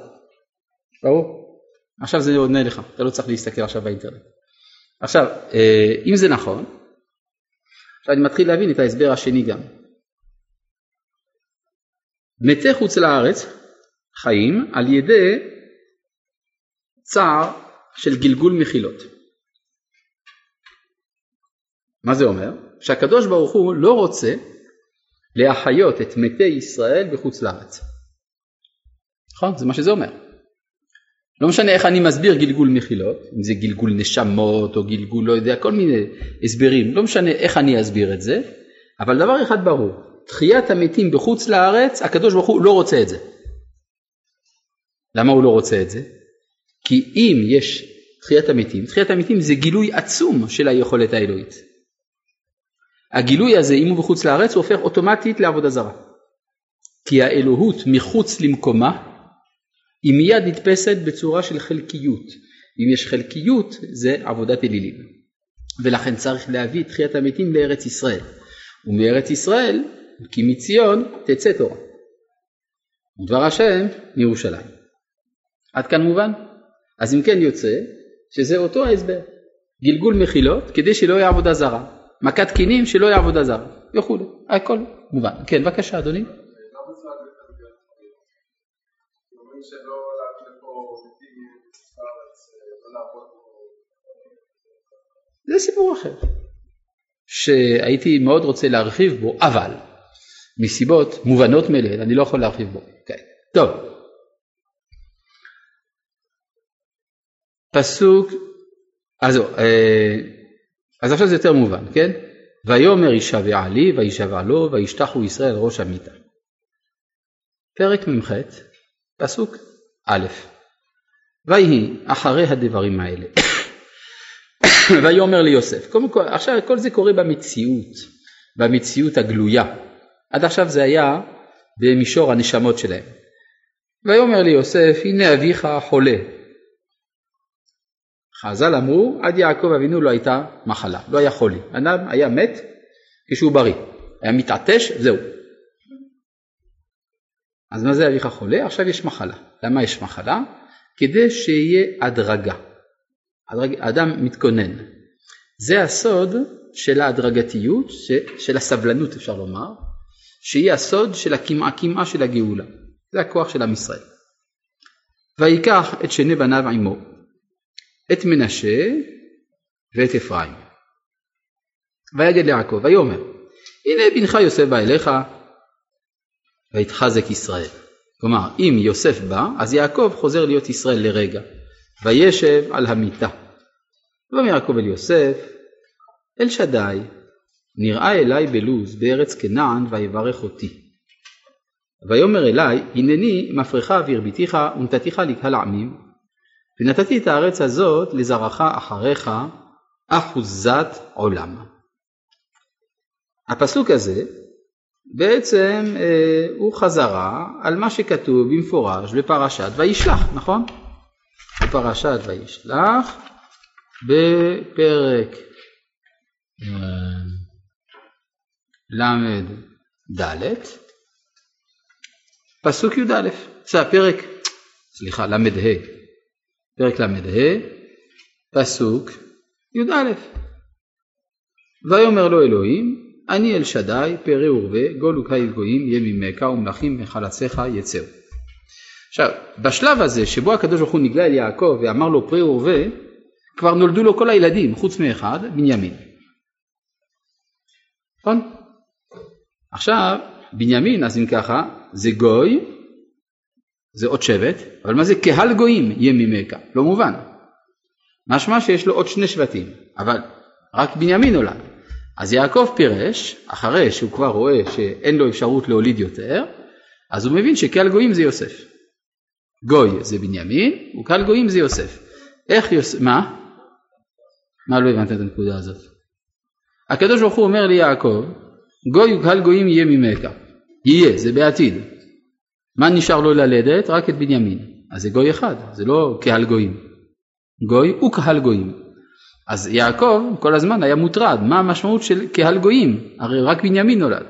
ברור? עכשיו זה עונה לך, אתה לא צריך להסתכל עכשיו באינטרנט. עכשיו, אה, אם זה נכון, עכשיו אני מתחיל להבין את ההסבר השני גם. מתי חוץ לארץ חיים על ידי צער של גלגול מחילות. מה זה אומר? שהקדוש ברוך הוא לא רוצה להחיות את מתי ישראל בחוץ לארץ. נכון? זה מה שזה אומר. לא משנה איך אני מסביר גלגול מחילות, אם זה גלגול נשמות או גלגול לא יודע, כל מיני הסברים, לא משנה איך אני אסביר את זה, אבל דבר אחד ברור, תחיית המתים בחוץ לארץ, הקדוש ברוך הוא לא רוצה את זה. למה הוא לא רוצה את זה? כי אם יש תחיית המתים, תחיית המתים זה גילוי עצום של היכולת האלוהית. הגילוי הזה, אם הוא בחוץ לארץ, הוא הופך אוטומטית לעבודה זרה. כי האלוהות מחוץ למקומה, היא מיד נתפסת בצורה של חלקיות. אם יש חלקיות, זה עבודת אלילים. ולכן צריך להביא את תחיית המתים לארץ ישראל. ומארץ ישראל כי מציון תצא תורה. דבר השם מירושלים. עד כאן מובן? אז אם כן יוצא שזה אותו ההסבר. גלגול מחילות כדי שלא יהיה עבודה זרה. מכת קינים שלא יהיה עבודה זרה. וכולי. הכל מובן. כן, בבקשה אדוני. זה סיפור אחר, שהייתי מאוד רוצה להרחיב בו, אבל מסיבות מובנות מאליהן, אני לא יכול להרחיב בו. כן. טוב. פסוק, אז, אה, אז עכשיו זה יותר מובן, כן? ויאמר יישבע לי וישבע לו וישתחו ישראל ראש המיטה. פרק מ"ח, פסוק א', ויהי אחרי הדברים האלה, ויאמר ליוסף, קודם כל, עכשיו כל זה קורה במציאות, במציאות הגלויה, עד עכשיו זה היה במישור הנשמות שלהם. ויאמר לי יוסף הנה אביך חולה. חז"ל אמרו עד יעקב אבינו לא הייתה מחלה, לא היה חולי. אדם היה מת כשהוא בריא, היה מתעטש זהו. אז מה זה אביך חולה? עכשיו יש מחלה. למה יש מחלה? כדי שיהיה הדרגה. הדרג... אדם מתכונן. זה הסוד של ההדרגתיות, של הסבלנות אפשר לומר, שהיא הסוד של הקמעה קמעה של הגאולה. זה הכוח של עם ישראל. ויקח את שני בניו עמו, את מנשה ואת אפרים. ויגד ליעקב, ויאמר, הנה בנך יוסף בא אליך, ויתחזק ישראל. כלומר, אם יוסף בא, אז יעקב חוזר להיות ישראל לרגע. וישב על המיטה. ויאמר יעקב אל יוסף, אל שדי, נראה אליי בלוז בארץ כנען ויברך אותי. ויאמר אלי הנני מפרך והרביתיך ונתתיך לקהל העמים ונתתי את הארץ הזאת לזרעך אחריך אחוזת עולם. הפסוק הזה בעצם אה, הוא חזרה על מה שכתוב במפורש בפרשת וישלח, נכון? בפרשת וישלח בפרק אה, ל"ד, פסוק י"א, זה הפרק, סליחה, ל"ה, פרק ל"ה, פסוק י"א. ויאמר לו אלוהים, אני אל שדי, פרא ורבה, גול וקהיל גויים, יהיה ומלכים מחלציך יצאו. עכשיו, בשלב הזה שבו הקדוש ברוך הוא נגלה אל יעקב ואמר לו פרא ורבה, כבר נולדו לו כל הילדים, חוץ מאחד, בנימין. נכון? עכשיו, בנימין, אז אם ככה, זה גוי, זה עוד שבט, אבל מה זה קהל גויים יהיה ממך? לא מובן. משמע שיש לו עוד שני שבטים, אבל רק בנימין נולד. אז יעקב פירש, אחרי שהוא כבר רואה שאין לו אפשרות להוליד יותר, אז הוא מבין שקהל גויים זה יוסף. גוי זה בנימין, וקהל גויים זה יוסף. איך יוסף, מה? מה לא הבנת את הנקודה הזאת? הקדוש ברוך הוא אומר ליעקב, גוי וקהל גויים יהיה ממך. יהיה, זה בעתיד. מה נשאר לו ללדת? רק את בנימין. אז זה גוי אחד, זה לא קהל גויים. גוי וקהל גויים. אז יעקב כל הזמן היה מוטרד, מה המשמעות של קהל גויים? הרי רק בנימין נולד.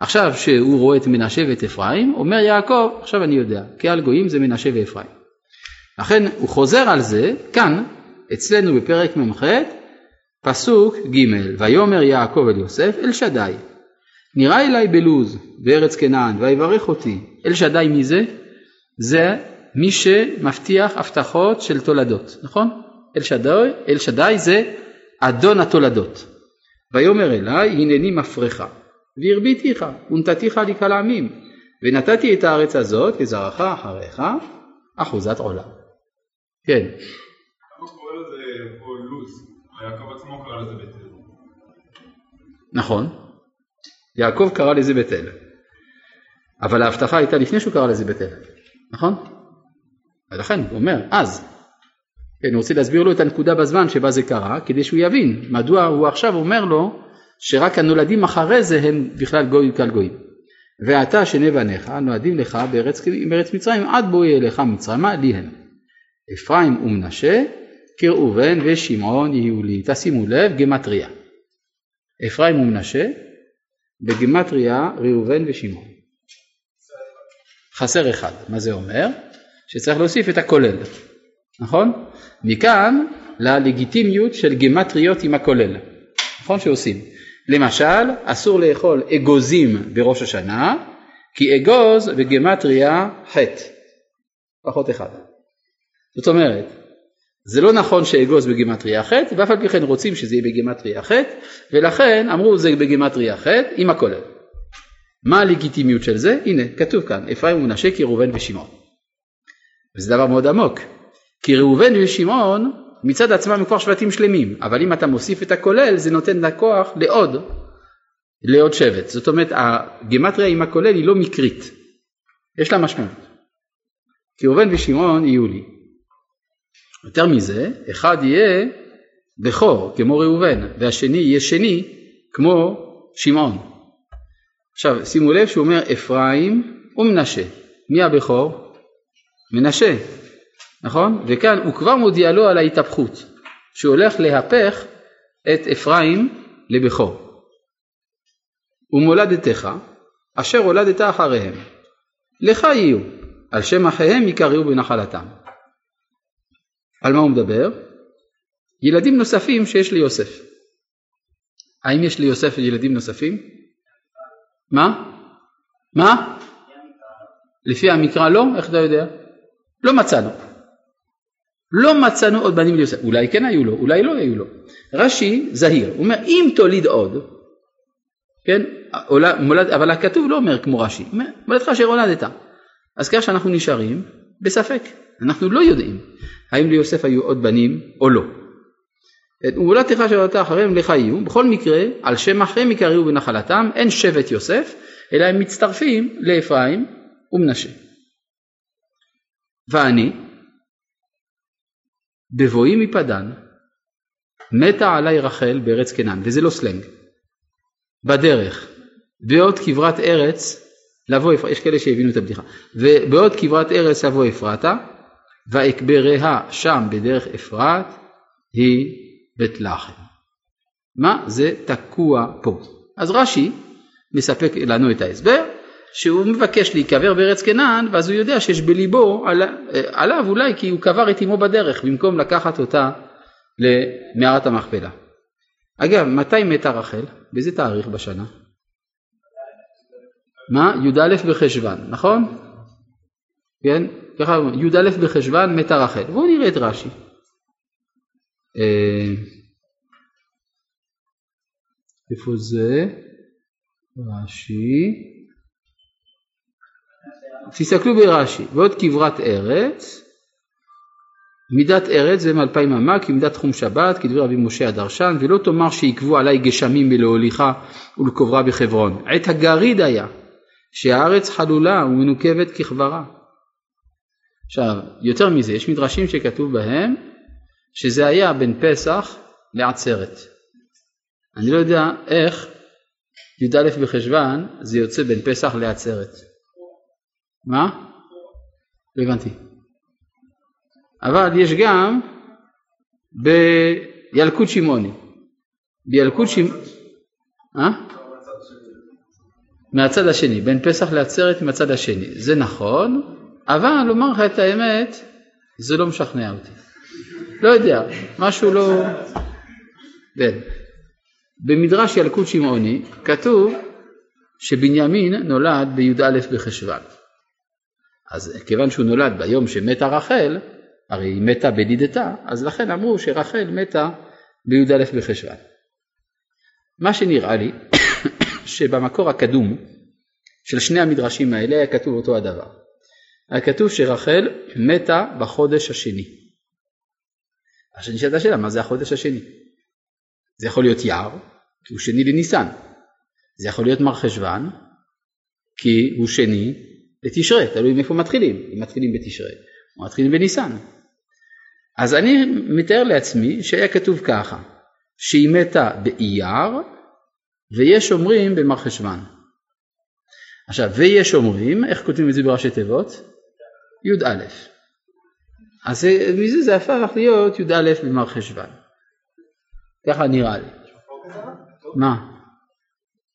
עכשיו שהוא רואה את מנשה ואת אפרים, אומר יעקב, עכשיו אני יודע, קהל גויים זה מנשה ואפרים. לכן הוא חוזר על זה כאן, אצלנו בפרק מ"ח, פסוק ג' ויאמר יעקב אל יוסף אל שדי נראה אליי בלוז בארץ כנען ויברך אותי. אל שדי מי זה? זה מי שמבטיח הבטחות של תולדות נכון? אל שדי, אל שדי זה אדון התולדות. ויאמר אליי הנני מפרך והרביתיך ונתתיך לקהל העמים ונתתי את הארץ הזאת לזרעך אחריך אחוזת עולם. כן יעקב עצמו קרא לזה בית אל. נכון, יעקב קרא לזה בית אל, אבל ההבטחה הייתה לפני שהוא קרא לזה בית אל, נכון? ולכן הוא אומר, אז, כן, אני רוצה להסביר לו את הנקודה בזמן שבה זה קרה, כדי שהוא יבין מדוע הוא עכשיו אומר לו שרק הנולדים אחרי זה הם בכלל גוי קל גויים. ועתה שני בניך נועדים לך בארץ, בארץ מצרים עד בוא יהיה לך מצרימה לי הם. אפרים ומנשה כראובן ושמעון יהיו לי. תשימו לב, גמטריה. אפרים ומנשה, בגמטריה ראובן ושמעון. חסר אחד. מה זה אומר? שצריך להוסיף את הכולל, נכון? מכאן ללגיטימיות של גמטריות עם הכולל, נכון שעושים. למשל, אסור לאכול אגוזים בראש השנה, כי אגוז בגמטריה חטא, פחות אחד. זאת אומרת, זה לא נכון שאגוז בגימטריה ח' ואף על פי כן רוצים שזה יהיה בגימטריה ח' ולכן אמרו זה בגימטריה ח' עם הכולל. מה הלגיטימיות של זה? הנה כתוב כאן אפרים ומנשה כי ראובן ושמעון. וזה דבר מאוד עמוק כי ראובן ושמעון מצד עצמם הם כבר שבטים שלמים אבל אם אתה מוסיף את הכולל זה נותן לה כוח לעוד לעוד שבט זאת אומרת הגימטריה עם הכולל היא לא מקרית יש לה משמעות כי ראובן ושמעון יהיו לי יותר מזה, אחד יהיה בכור כמו ראובן והשני יהיה שני כמו שמעון. עכשיו שימו לב שהוא אומר אפרים ומנשה. מי הבכור? מנשה, נכון? וכאן הוא כבר מודיע לו על ההתהפכות, שהוא הולך להפך את אפרים לבכור. ומולדתך אשר הולדת אחריהם, לך יהיו, על שם אחיהם יקראו בנחלתם. על מה הוא מדבר? ילדים נוספים שיש ליוסף. האם יש ליוסף ילדים נוספים? מה? מה? לפי המקרא לא? איך אתה יודע? לא מצאנו. לא מצאנו עוד בנים ליוסף. אולי כן היו לו, אולי לא היו לו. רש"י זהיר, הוא אומר אם תוליד עוד, כן, אבל הכתוב לא אומר כמו רש"י, אומר מולדתך אשר הולדת. אז כך שאנחנו נשארים בספק, אנחנו לא יודעים. האם ליוסף היו עוד בנים או לא. ומולדתך אתה אחריהם לך יהיו, בכל מקרה על שם אחריהם יקראו בנחלתם, אין שבט יוסף, אלא הם מצטרפים לאפרים ומנשה. ואני, בבואי מפדן, מתה עליי רחל בארץ קנען, וזה לא סלנג. בדרך, בעוד כברת ארץ לבוא אפרתה, יש כאלה שהבינו את הבדיחה, ובעוד כברת ארץ לבוא אפרתה, ואקבריה שם בדרך אפרת, היא בית לחם. מה זה תקוע פה? אז רש"י מספק לנו את ההסבר, שהוא מבקש להיקבר בארץ קנען, ואז הוא יודע שיש בליבו על, עליו אולי כי הוא קבר את אמו בדרך, במקום לקחת אותה למערת המכפלה. אגב, מתי מתה רחל? באיזה תאריך בשנה? מה? י"א בחשוון, נכון? כן? ככה י"א בחשוון מתה רחל. בואו נראה את רש"י. אה, איפה זה? רש"י. תסתכלו ברש"י, ועוד כברת ארץ, מידת ארץ זה מאלפיים אמה כי מידת תחום שבת כדברי רבי משה הדרשן ולא תאמר שעיכבו עלי גשמים מלהוליכה ולקוברה בחברון עת הגריד היה שהארץ חלולה ומנוקבת ככברה. עכשיו יותר מזה יש מדרשים שכתוב בהם שזה היה בין פסח לעצרת. אני לא יודע איך י"א בחשוון זה יוצא בין פסח לעצרת. מה? לא הבנתי. אבל יש גם בילקוט שמעוני. בילקוט שמעוני, אה? מהצד השני, בין פסח לעצרת מהצד השני. זה נכון, אבל לומר לך את האמת, זה לא משכנע אותי. לא יודע, משהו לא... כן. במדרש ילקוט שמעוני כתוב שבנימין נולד בי"א בחשוון. אז כיוון שהוא נולד ביום שמתה רחל, הרי היא מתה בלידתה, אז לכן אמרו שרחל מתה בי"א בחשוון. מה שנראה לי שבמקור הקדום של שני המדרשים האלה היה כתוב אותו הדבר. היה כתוב שרחל מתה בחודש השני. אז נשאלת השאלה, מה זה החודש השני? זה יכול להיות יער, כי הוא שני לניסן. זה יכול להיות מר חשוון, כי הוא שני לתשרי, תלוי מאיפה מתחילים. אם מתחילים בתשרי או מתחילים בניסן. אז אני מתאר לעצמי שהיה כתוב ככה, שהיא מתה באייר ויש אומרים במר חשוון. עכשיו, ויש אומרים, איך כותבים את זה בראשי תיבות? י"א. אז מזה זה הפך להיות י"א במר חשוון. ככה נראה לי. מה?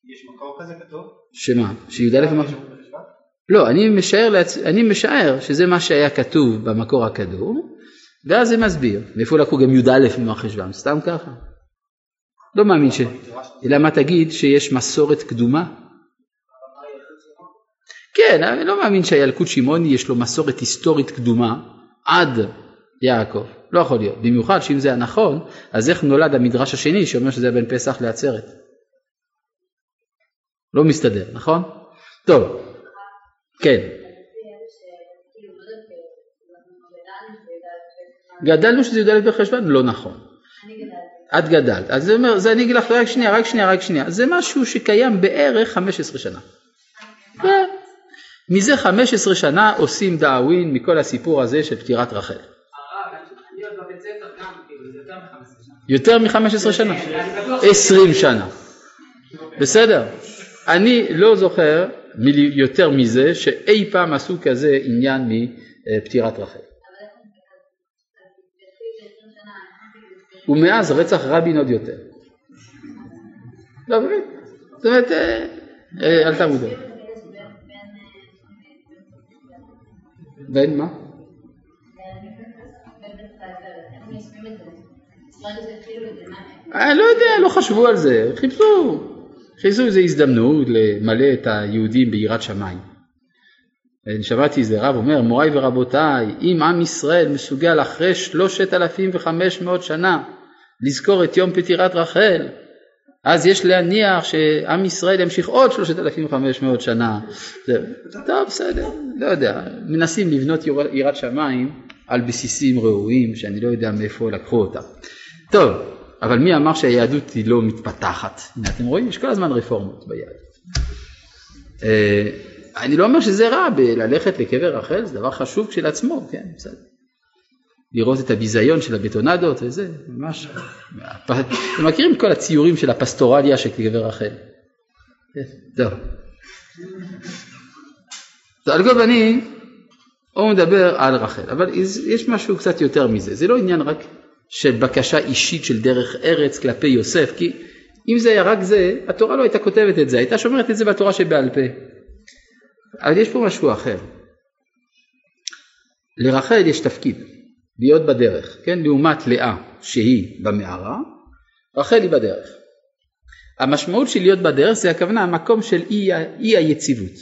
יש מקור כזה כתוב? שמה? שי"א במר חשוון? לא, אני משער, לעצ... אני משער שזה מה שהיה כתוב במקור הקדום, ואז זה מסביר. מאיפה לקחו גם י"א במר חשוון? סתם ככה. לא מאמין ש... אלא מה תגיד שיש מסורת קדומה? כן, אני לא מאמין שהילקוט שמעוני יש לו מסורת היסטורית קדומה עד יעקב. לא יכול להיות. במיוחד שאם זה הנכון, אז איך נולד המדרש השני שאומר שזה בין פסח לעצרת? לא מסתדר, נכון? טוב, כן. גדלנו שזה י"א בחשוון? לא נכון. את גדלת. אז זה אומר, זה אני אגיד לך רק שנייה, רק שנייה, רק שנייה. זה משהו שקיים בערך 15 שנה. מזה 15 שנה עושים דאווין מכל הסיפור הזה של פטירת רחל. יותר מ-15 שנה. 20 שנה. בסדר? אני לא זוכר יותר מזה שאי פעם עשו כזה עניין מפטירת רחל. ומאז רצח רבין עוד יותר. לא באמת, זאת אומרת, אה, אה, אל תעמודו. בין מה? אני לא יודע, לא חשבו על זה, חיפשו, חיפשו איזו הזדמנות למלא את היהודים ביראת שמיים. שמעתי איזה רב אומר, מוריי ורבותיי, אם עם ישראל מסוגל אחרי שלושת אלפים וחמש מאות שנה לזכור את יום פטירת רחל, אז יש להניח שעם ישראל ימשיך עוד שלושת אלפים וחמש מאות שנה. טוב, בסדר, לא יודע, מנסים לבנות יראת שמיים על בסיסים ראויים שאני לא יודע מאיפה לקחו אותם. טוב, אבל מי אמר שהיהדות היא לא מתפתחת? הנה אתם רואים, יש כל הזמן רפורמות ביהדות. אה, אני לא אומר שזה רע בללכת לקבר רחל, זה דבר חשוב כשלעצמו, כן, בסדר. לראות את הביזיון של הבטונדות וזה, ממש. אתם מכירים כל הציורים של הפסטורליה של קבר רחל? כן, טוב. על כל פנים, הוא מדבר על רחל, אבל יש משהו קצת יותר מזה, זה לא עניין רק של בקשה אישית של דרך ארץ כלפי יוסף, כי אם זה היה רק זה, התורה לא הייתה כותבת את זה, הייתה שומרת את זה בתורה שבעל פה. אבל יש פה משהו אחר. לרחל יש תפקיד, להיות בדרך, כן? לעומת לאה שהיא במערה, רחל היא בדרך. המשמעות של להיות בדרך זה הכוונה המקום של אי, אי היציבות.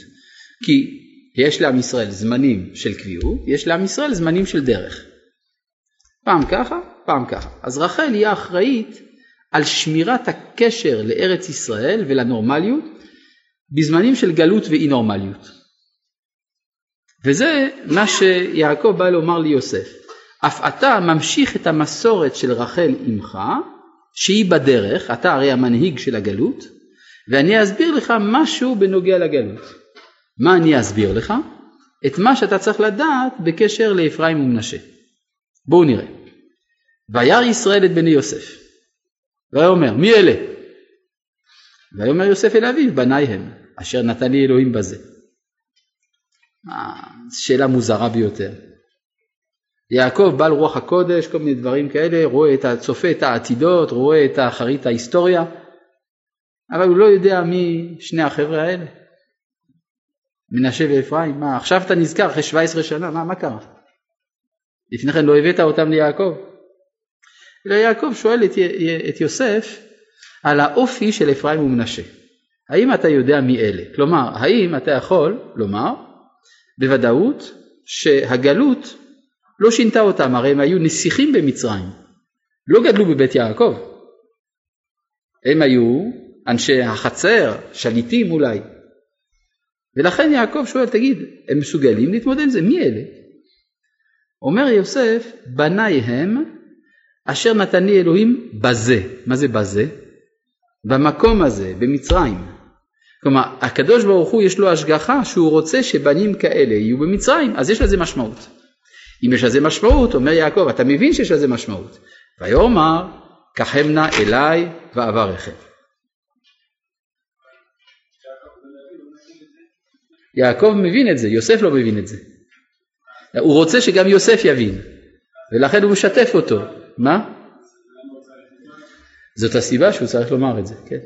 כי יש לעם ישראל זמנים של קביעות, יש לעם ישראל זמנים של דרך. פעם ככה, פעם ככה. אז רחל היא האחראית על שמירת הקשר לארץ ישראל ולנורמליות בזמנים של גלות ואי נורמליות. וזה מה שיעקב בא לומר ליוסף. אף אתה ממשיך את המסורת של רחל אמך, שהיא בדרך, אתה הרי המנהיג של הגלות, ואני אסביר לך משהו בנוגע לגלות. מה אני אסביר לך? את מה שאתה צריך לדעת בקשר לאפרים ומנשה. בואו נראה. וירא ישראל את בני יוסף. ויאמר מי אלה? ויאמר יוסף אל אביו בניי הם אשר נתן לי אלוהים בזה. שאלה מוזרה ביותר. יעקב בעל רוח הקודש כל מיני דברים כאלה רואה את צופה את העתידות רואה את אחרית ההיסטוריה אבל הוא לא יודע מי שני החבר'ה האלה. מנשה ואפרים מה עכשיו אתה נזכר אחרי 17 שנה מה, מה קרה? לפני כן לא הבאת אותם ליעקב אלא יעקב שואל את, את יוסף על האופי של אפרים ומנשה. האם אתה יודע מי אלה? כלומר, האם אתה יכול לומר בוודאות שהגלות לא שינתה אותם, הרי הם היו נסיכים במצרים, לא גדלו בבית יעקב. הם היו אנשי החצר, שליטים אולי. ולכן יעקב שואל, תגיד, הם מסוגלים להתמודד עם זה? מי אלה? אומר יוסף, בניי הם אשר נתני אלוהים בזה. מה זה בזה? במקום הזה, במצרים. כלומר, הקדוש ברוך הוא יש לו השגחה שהוא רוצה שבנים כאלה יהיו במצרים, אז יש לזה משמעות. אם יש לזה משמעות, אומר יעקב, אתה מבין שיש לזה משמעות. ויאמר, קחם נא אליי ואברכם. יעקב מבין את זה, יוסף לא מבין את זה. הוא רוצה שגם יוסף יבין, ולכן הוא משתף אותו. מה? זאת הסיבה שהוא צריך לומר את זה, כן.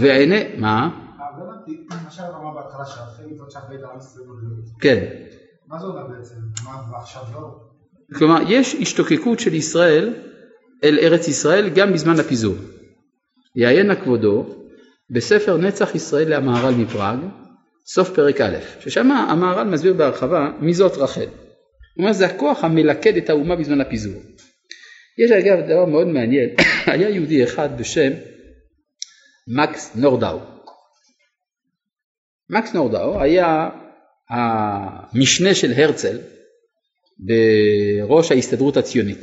והנה, מה? כן. לא? כלומר, יש השתוקקות של ישראל אל ארץ ישראל גם בזמן הפיזור. יעיינה כבודו בספר נצח ישראל למהר"ל מפראג, סוף פרק א', ששם המהר"ל מסביר בהרחבה מי זאת רחל. הוא אומר זה הכוח המלכד את האומה בזמן הפיזור. יש אגב דבר מאוד מעניין, היה יהודי אחד בשם מקס נורדאו. מקס נורדאו היה המשנה של הרצל בראש ההסתדרות הציונית.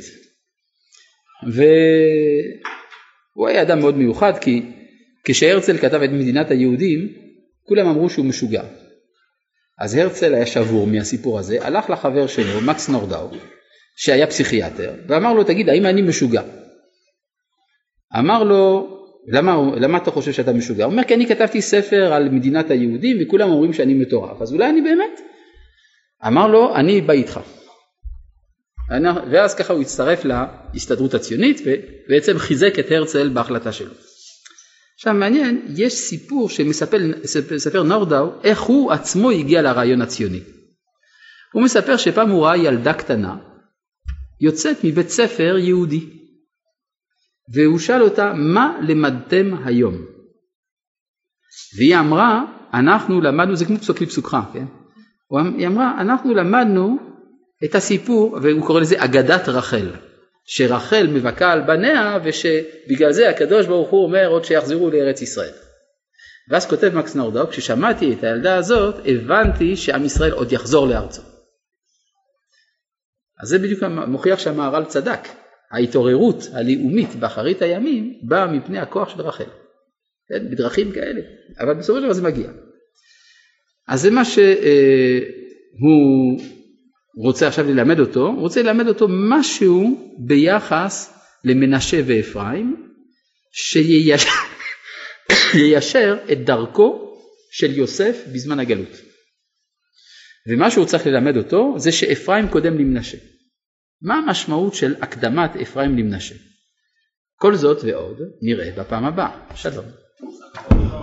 והוא היה אדם מאוד מיוחד כי כשהרצל כתב את מדינת היהודים כולם אמרו שהוא משוגע. אז הרצל היה שבור מהסיפור הזה, הלך לחבר שלו, מקס נורדאו, שהיה פסיכיאטר, ואמר לו, תגיד, האם אני משוגע? אמר לו, למה, למה אתה חושב שאתה משוגע? הוא אומר, כי אני כתבתי ספר על מדינת היהודים וכולם אומרים שאני מטורף, אז אולי אני באמת? אמר לו, אני בא איתך. ואז ככה הוא הצטרף להסתדרות הציונית ובעצם חיזק את הרצל בהחלטה שלו. עכשיו מעניין, יש סיפור שמספר נורדאו איך הוא עצמו הגיע לרעיון הציוני. הוא מספר שפעם הוא ראה ילדה קטנה יוצאת מבית ספר יהודי והוא שאל אותה מה למדתם היום? והיא אמרה אנחנו למדנו זה כמו פסוק לפסוקך כן? היא אמרה אנחנו למדנו את הסיפור והוא קורא לזה אגדת רחל שרחל מבכה על בניה ושבגלל זה הקדוש ברוך הוא אומר עוד שיחזרו לארץ ישראל. ואז כותב מקס נורדאו, כששמעתי את הילדה הזאת הבנתי שעם ישראל עוד יחזור לארצו. אז זה בדיוק מוכיח שהמהר"ל צדק, ההתעוררות הלאומית באחרית הימים באה מפני הכוח של רחל, כן? בדרכים כאלה, אבל בסופו של דבר זה מגיע. אז זה מה שהוא הוא רוצה עכשיו ללמד אותו, הוא רוצה ללמד אותו משהו ביחס למנשה ואפרים, שיישר את דרכו של יוסף בזמן הגלות. ומה שהוא צריך ללמד אותו זה שאפרים קודם למנשה. מה המשמעות של הקדמת אפרים למנשה? כל זאת ועוד נראה בפעם הבאה. שלום.